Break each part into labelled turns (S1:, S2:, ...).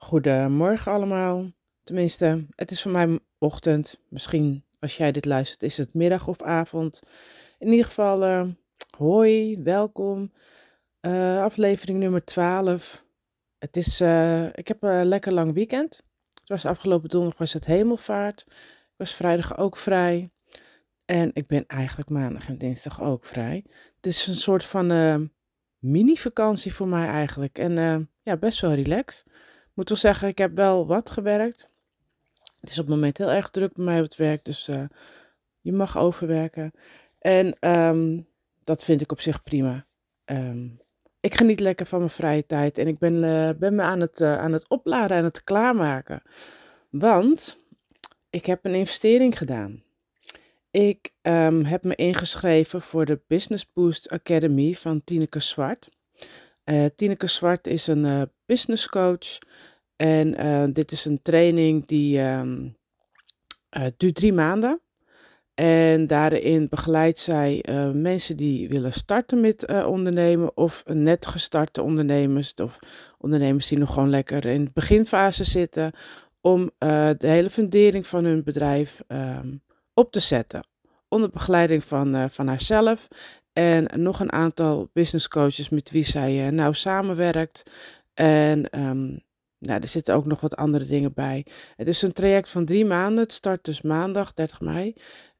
S1: Goedemorgen allemaal. Tenminste, het is voor mij ochtend. Misschien als jij dit luistert, is het middag of avond. In ieder geval, uh, hoi, welkom. Uh, aflevering nummer 12. Het is, uh, ik heb een lekker lang weekend. Het was afgelopen donderdag was het hemelvaart. Ik was vrijdag ook vrij. En ik ben eigenlijk maandag en dinsdag ook vrij. Het is een soort van mini-vakantie voor mij eigenlijk. En ja, best wel relaxed moet wel zeggen, ik heb wel wat gewerkt. Het is op het moment heel erg druk bij mij op het werk, dus uh, je mag overwerken. En um, dat vind ik op zich prima. Um, ik geniet lekker van mijn vrije tijd en ik ben, uh, ben me aan het, uh, aan het opladen en het klaarmaken. Want ik heb een investering gedaan. Ik um, heb me ingeschreven voor de Business Boost Academy van Tineke Zwart. Uh, Tineke Zwart is een uh, business coach. En uh, dit is een training die um, duurt drie maanden. En daarin begeleidt zij mensen die willen starten met ondernemen. Of net gestarte ondernemers. Of ondernemers die nog gewoon lekker in de beginfase zitten. Om de hele fundering van hun bedrijf um, op te zetten. Onder begeleiding van, van haarzelf en nog een aantal business coaches met wie zij uh, nou samenwerkt. En um, nou, er zitten ook nog wat andere dingen bij. Het is een traject van drie maanden. Het start dus maandag 30 mei.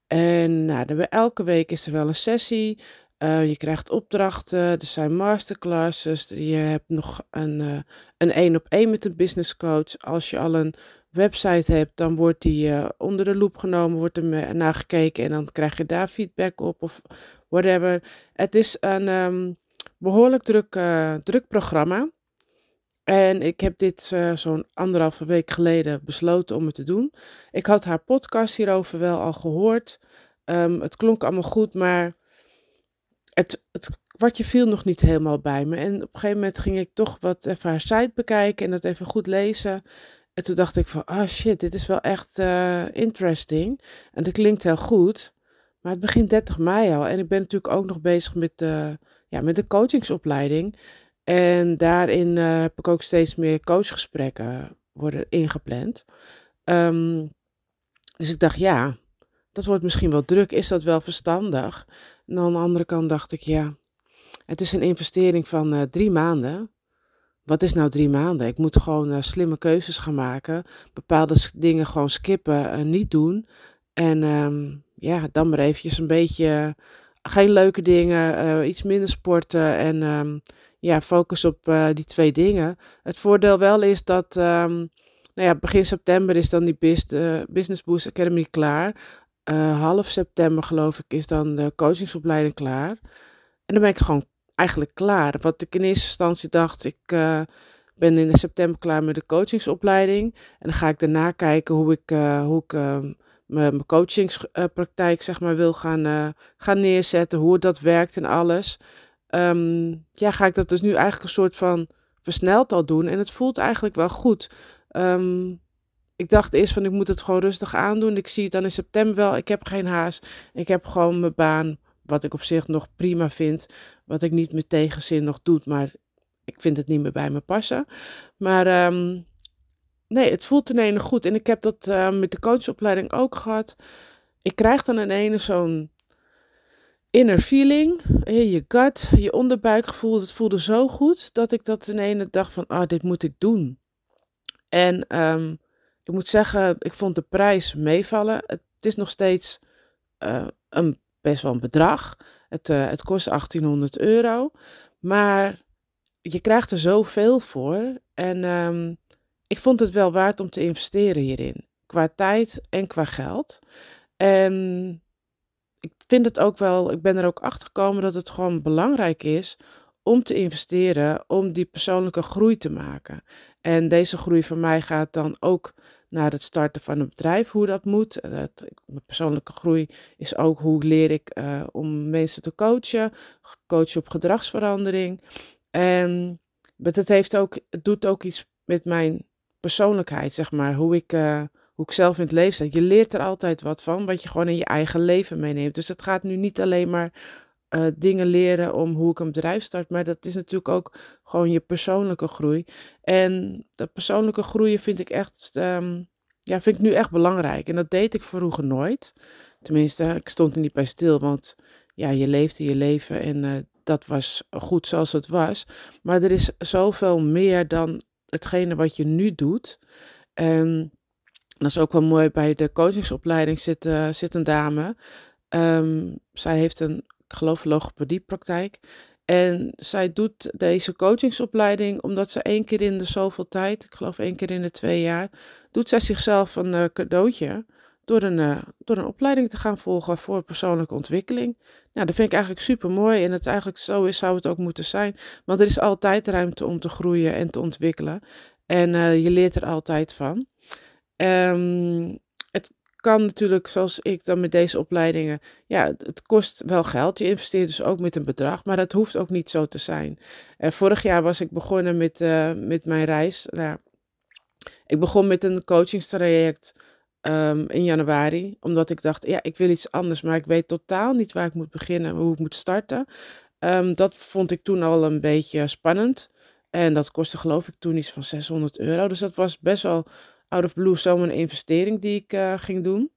S1: En nou, elke week is er wel een sessie. Uh, je krijgt opdrachten, er zijn masterclasses. Je hebt nog een uh, een één op één met een business coach. Als je al een website hebt, dan wordt die onder de loep genomen, wordt er naar gekeken en dan krijg je daar feedback op of whatever. Het is een um, behoorlijk druk, druk programma. En ik heb dit uh, zo'n anderhalve week geleden besloten om het te doen. Ik had haar podcast hierover wel al gehoord. Um, het klonk allemaal goed, maar het, het kwartje viel nog niet helemaal bij me. En op een gegeven moment ging ik toch wat even haar site bekijken en dat even goed lezen. En toen dacht ik van, ah oh shit, dit is wel echt uh, interesting. En dat klinkt heel goed. Maar het begint 30 mei al. En ik ben natuurlijk ook nog bezig met de, ja, met de coachingsopleiding. En daarin uh, heb ik ook steeds meer coachgesprekken worden ingepland. Um, dus ik dacht, ja, dat wordt misschien wel druk. Is dat wel verstandig? En aan de andere kant dacht ik, ja, het is een investering van uh, drie maanden. Wat is nou drie maanden? Ik moet gewoon uh, slimme keuzes gaan maken. Bepaalde dingen gewoon skippen en niet doen. En um, ja, dan maar eventjes een beetje geen leuke dingen, iets minder sporten en um, ja, focus op uh, die twee dingen. Het voordeel wel is dat, um, nou ja, begin september is dan die uh, Business Boost Academy klaar. Uh, half september geloof ik is dan de coachingsopleiding klaar. En dan ben ik gewoon eigenlijk klaar. Wat ik in eerste instantie dacht, ik ben in september klaar met de coachingsopleiding. En dan ga ik daarna kijken hoe ik, hoe ik ehm, mijn coachingspraktijk zeg maar wil gaan, gaan neerzetten. Hoe dat werkt en alles um, ja, ga ik dat dus nu eigenlijk een soort van versneld al doen. En het voelt eigenlijk wel goed. Um, ik dacht eerst van ik moet het gewoon rustig aandoen. Ik zie het dan in september wel. Ik heb geen haast. Ik heb gewoon mijn baan. Wat ik op zich nog prima vind. Wat ik niet met tegenzin nog doe. Maar ik vind het niet meer bij me passen. Maar um, nee, het voelt ten ene goed. En ik heb dat uh, met de coachopleiding ook gehad. Ik krijg dan in ene zo'n inner feeling, je gut, je onderbuikgevoel, dat voelde zo goed dat ik dat in ene dacht van, ah, dit moet ik doen. En um, ik moet zeggen, ik vond de prijs meevallen. Het is nog steeds uh, een, best wel een bedrag. Het, het kost 1800 euro, maar je krijgt er zoveel voor. En um, ik vond het wel waard om te investeren hierin, qua tijd en qua geld. En ik vind het ook wel, ik ben er ook achter gekomen dat het gewoon belangrijk is om te investeren, om die persoonlijke groei te maken. En deze groei van mij gaat dan ook naar het starten van een bedrijf, hoe dat moet. Dat, mijn persoonlijke groei is ook hoe leer ik uh, om mensen te coachen, coachen op gedragsverandering. En het, heeft ook, het doet ook iets met mijn persoonlijkheid, zeg maar, hoe ik, uh, hoe ik zelf in het leven sta. Je leert er altijd wat van, wat je gewoon in je eigen leven meeneemt. Dus het gaat nu niet alleen maar eh, dingen leren om hoe ik een bedrijf start. Maar dat is natuurlijk ook gewoon je persoonlijke groei. En dat persoonlijke groeien vind ik echt, ehm, ja, vind ik nu echt belangrijk. En dat deed ik vroeger nooit. Tenminste, ik stond er niet bij stil, want ja, je leefde je leven en uh, dat was goed zoals het was. Maar er is zoveel meer dan hetgene wat je nu doet. En dat is ook wel mooi, bij de coachingsopleiding zit, uh, zit een dame. Um, zij heeft een, ik geloof, logopediepraktijk. En zij doet deze coachingsopleiding omdat ze één keer in de zoveel tijd, ik geloof één keer in de twee jaar, doet zij zichzelf een uh, cadeautje door een, uh, door een opleiding te gaan volgen voor persoonlijke ontwikkeling. Nou, dat vind ik eigenlijk super mooi en het eigenlijk zo is, zou het ook moeten zijn. Want er is altijd ruimte om te groeien en te ontwikkelen. En uh, je leert er altijd van. Um, het kan natuurlijk, zoals ik dan met deze opleidingen, ja, het kost wel geld. Je investeert dus ook met een bedrag, maar dat hoeft ook niet zo te zijn. Uh, vorig jaar was ik begonnen met, met mijn reis. Nou, ik begon met een coachingstraject um, in januari, omdat ik dacht, ja, ik wil iets anders, maar ik weet totaal niet waar ik moet beginnen, hoe ik moet starten. Um, dat vond ik toen al een beetje spannend. En dat kostte geloof ik toen iets van 600 euro. Dus dat was best wel out of blue een investering die ik uh, ging doen.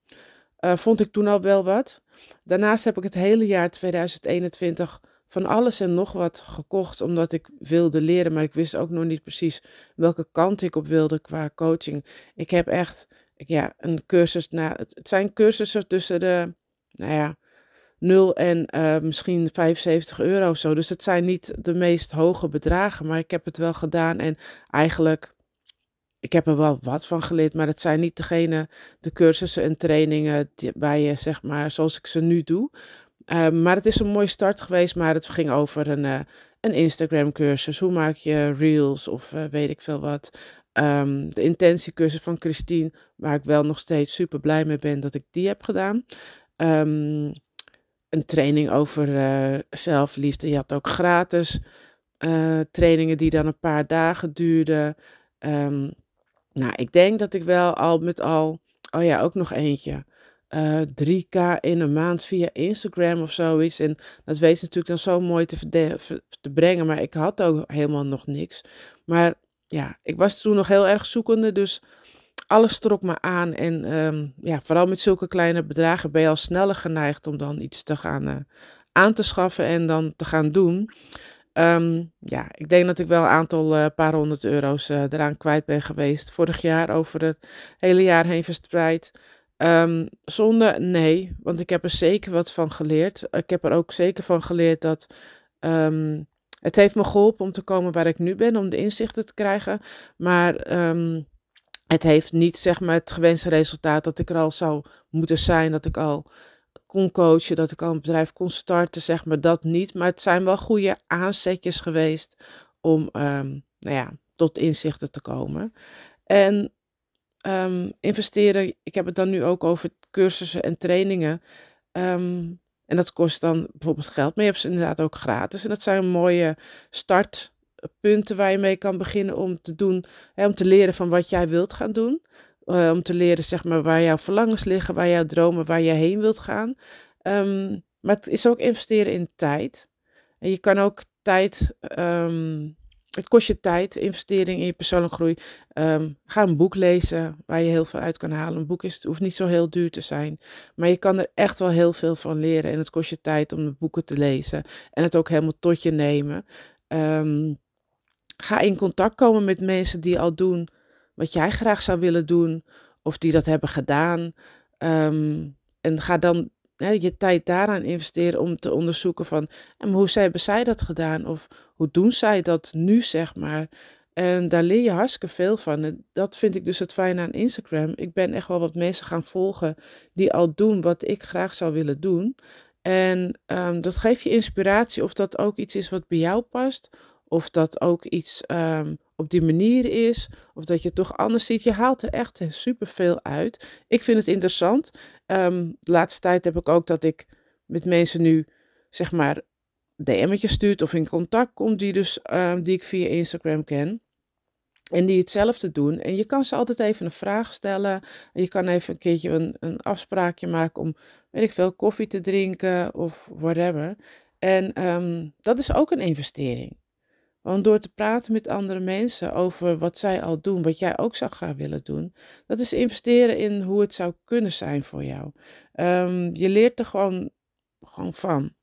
S1: Uh, vond ik toen al wel wat. Daarnaast heb ik het hele jaar 2021 van alles en nog wat gekocht, omdat ik wilde leren, maar ik wist ook nog niet precies welke kant ik op wilde qua coaching. Ik heb echt ja, een cursus, nou, het, het zijn cursussen tussen de, nou ja, 0 en uh, misschien 75 euro of zo. Dus het zijn niet de meest hoge bedragen, maar ik heb het wel gedaan en eigenlijk, ik heb er wel wat van geleerd, maar het zijn niet degene, de cursussen en trainingen die, waar je, zeg maar, zoals ik ze nu doe. Uh, maar het is een mooie start geweest, maar het ging over een, uh, een Instagram cursus. Hoe maak je reels of uh, weet ik veel wat. Um, de intentiecursus van Christine, waar ik wel nog steeds super blij mee ben dat ik die heb gedaan. Um, een training over uh, zelfliefde. Je had ook gratis uh, trainingen die dan een paar dagen duurden. Um, nou, ik denk dat ik wel al met al, oh ja, ook nog eentje. Uh, eh, 3k in een maand via Instagram of zoiets. En dat weet natuurlijk dan zo mooi te, te brengen. Maar ik had ook helemaal nog niks. Maar ja, ik was toen nog heel erg zoekende. Dus alles trok me aan. En um, ja, vooral met zulke kleine bedragen ben je al sneller geneigd om dan iets te gaan uh, aan te schaffen en dan te gaan doen. Um, ja, ik denk dat ik wel een aantal uh, paar honderd euro's uh, eraan kwijt ben geweest. Vorig jaar over het hele jaar heen verspreid. Um, zonde, nee, want ik heb er zeker wat van geleerd. Ik heb er ook zeker van geleerd dat het heeft me geholpen om te komen waar ik nu ben, om de inzichten te krijgen. Maar um, het heeft niet zeg maar het gewenste resultaat dat ik er al zou moeten zijn, dat ik al kon coachen, dat ik al een bedrijf kon starten, zeg maar dat niet. Maar het zijn wel goede aanzetjes geweest om um, nou ja, tot inzichten te komen. En um, investeren, ik heb het dan nu ook over cursussen en trainingen. En dat kost dan bijvoorbeeld geld, maar je hebt ze inderdaad ook gratis. En dat zijn mooie start punten waar je mee kan beginnen om te doen, hè, om te leren van wat jij wilt gaan doen. Uh, om te leren, zeg maar, waar jouw verlangens liggen, waar jouw dromen, waar je heen wilt gaan. Um, maar het is ook investeren in tijd. En je kan ook tijd, um, het kost je tijd, investering in je persoonlijke groei. Um, ga een boek lezen waar je heel veel uit kan halen. Een boek is, hoeft niet zo heel duur te zijn, maar je kan er echt wel heel veel van leren. En het kost je tijd om de boeken te lezen en het ook helemaal tot je nemen. Um, Ga in contact komen met mensen die al doen wat jij graag zou willen doen, of die dat hebben gedaan. Um, en ga dan je tijd daaraan investeren om te onderzoeken van en hoe zij, hebben zij dat gedaan, of hoe doen zij dat nu, zeg maar. En daar leer je hartstikke veel van. En dat vind ik dus het fijne aan Instagram. Ik ben echt wel wat mensen gaan volgen die al doen wat ik graag zou willen doen. En um, dat geeft je inspiratie of dat ook iets is wat bij jou past of dat ook iets um, op die manier is. Of dat je het toch anders ziet. Je haalt er echt superveel uit. Ik vind het interessant. Um, de laatste tijd heb ik ook dat ik met mensen nu, zeg maar, DM'tjes stuurt of in contact komt. Die, dus, um, die ik via Instagram ken. En die hetzelfde doen. En je kan ze altijd even een vraag stellen. En je kan even een keertje een, een afspraakje maken om, weet ik veel, koffie te drinken of whatever. En ehm, dat is ook een investering. Want door te praten met andere mensen over wat zij al doen, wat jij ook zou graag willen doen, dat is investeren in hoe het zou kunnen zijn voor jou. Ehm, je leert er gewoon, gewoon van.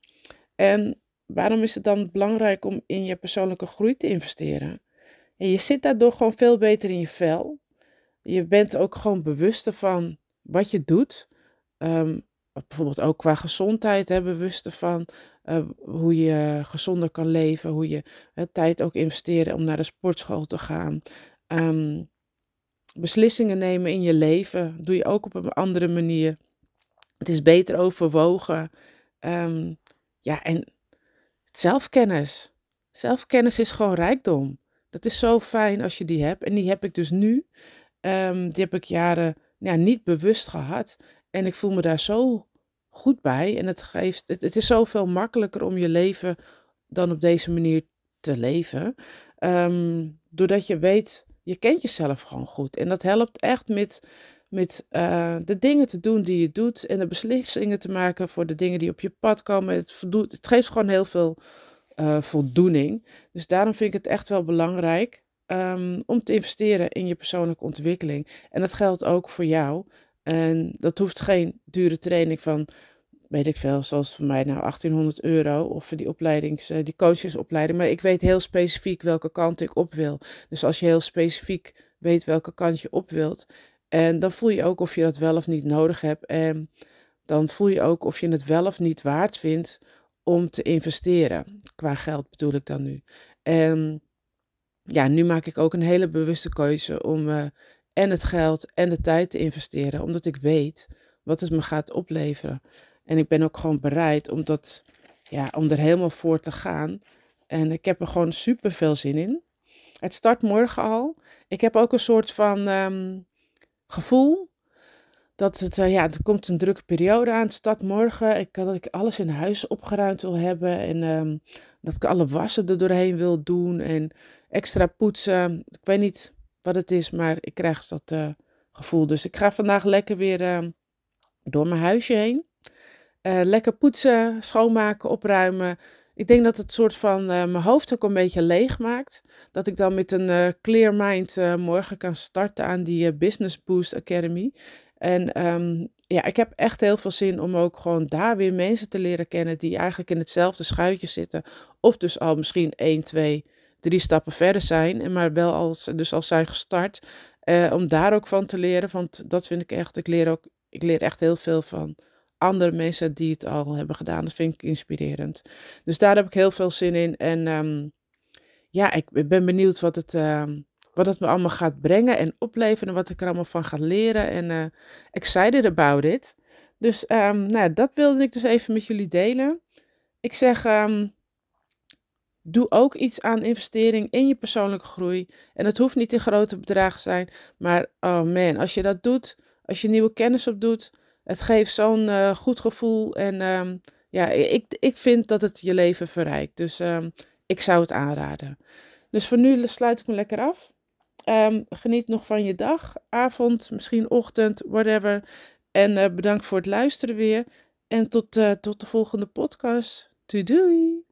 S1: En waarom is het dan belangrijk om in je persoonlijke groei te investeren? En je zit daardoor gewoon veel beter in je vel. Je bent ook gewoon bewuster van wat je doet. Um, bijvoorbeeld ook qua gezondheid, hè, bewuster van uh, hoe je gezonder kan leven, hoe je tijd ook investeren om naar de sportschool te gaan. Um, beslissingen nemen in je leven doe je ook op een andere manier. Het is beter overwogen. Um, ja, en zelfkennis. Zelfkennis is gewoon rijkdom. Dat is zo fijn als je die hebt. En die heb ik dus nu. Um, die heb ik jaren ja, niet bewust gehad. En ik voel me daar zo goed bij. En het, geeft, het, is zoveel makkelijker om je leven dan op deze manier te leven. Um, doordat je weet, je kent jezelf gewoon goed. En dat helpt echt met, met uh, de dingen te doen die je doet. En de beslissingen te maken voor de dingen die op je pad komen. Het, geeft gewoon heel veel uh, voldoening. Dus daarom vind ik het echt wel belangrijk um, om te investeren in je persoonlijke ontwikkeling. En dat geldt ook voor jou. En dat hoeft geen dure training van, weet ik veel, zoals voor mij nou 1800 euro of voor die opleidings, uh, die coachesopleiding. Maar ik weet heel specifiek welke kant ik op wil. Dus als je heel specifiek weet welke kant je op wilt, en dan voel je ook of je dat wel of niet nodig hebt. En dan voel je ook of je het wel of niet waard vindt om te investeren. Qua geld bedoel ik dan nu. En ja, nu maak ik ook een hele bewuste keuze om uh, en het geld en de tijd te investeren, omdat ik weet wat het me gaat opleveren. En ik ben ook gewoon bereid om, dat, ja, om er helemaal voor te gaan. En ik heb er gewoon super veel zin in. Het start morgen al. Ik heb ook een soort van um, gevoel dat het, uh, ja, er komt een drukke periode aan. Het start morgen. Ik, dat ik alles in huis opgeruimd wil hebben. En um, dat ik alle wassen er doorheen wil doen. En extra poetsen. Ik weet niet wat het is, maar ik krijg dat uh, gevoel. Dus ik ga vandaag lekker weer uh, door mijn huisje heen. Uh, lekker poetsen, schoonmaken, opruimen. Ik denk dat het soort van mijn hoofd ook een beetje leeg maakt. Dat ik dan met een clear mind morgen kan starten aan die Business Boost Academy. En um, ja, ik heb echt heel veel zin om ook gewoon daar weer mensen te leren kennen die eigenlijk in hetzelfde schuitje zitten. Of dus al misschien 1, 2, drie stappen verder zijn, en maar wel als, dus al zijn gestart. Uh, om daar ook van te leren, want dat vind ik echt, ik leer ook, ik leer echt heel veel van andere mensen die het al hebben gedaan. Dat vind ik inspirerend. Dus daar heb ik heel veel zin in. En um, ja, ik ben benieuwd wat het, uh, wat het me allemaal gaat brengen en opleveren. En wat ik er allemaal van ga leren. En uh, excited about it. Dus um, nou, dat wilde ik dus even met jullie delen. Ik zeg, Doe ook iets aan investering in je persoonlijke groei. En het hoeft niet in grote bedragen te zijn. Maar oh man, als je dat doet, als je nieuwe kennis opdoet, het geeft zo'n uh, goed gevoel. En um, ja, ik, ik vind dat het je leven verrijkt. Dus um, ik zou het aanraden. Dus voor nu sluit ik me lekker af. Um, geniet nog van je dag, avond, misschien ochtend, whatever. En uh, bedankt voor het luisteren weer. En tot, uh, tot de volgende podcast. Doei doei!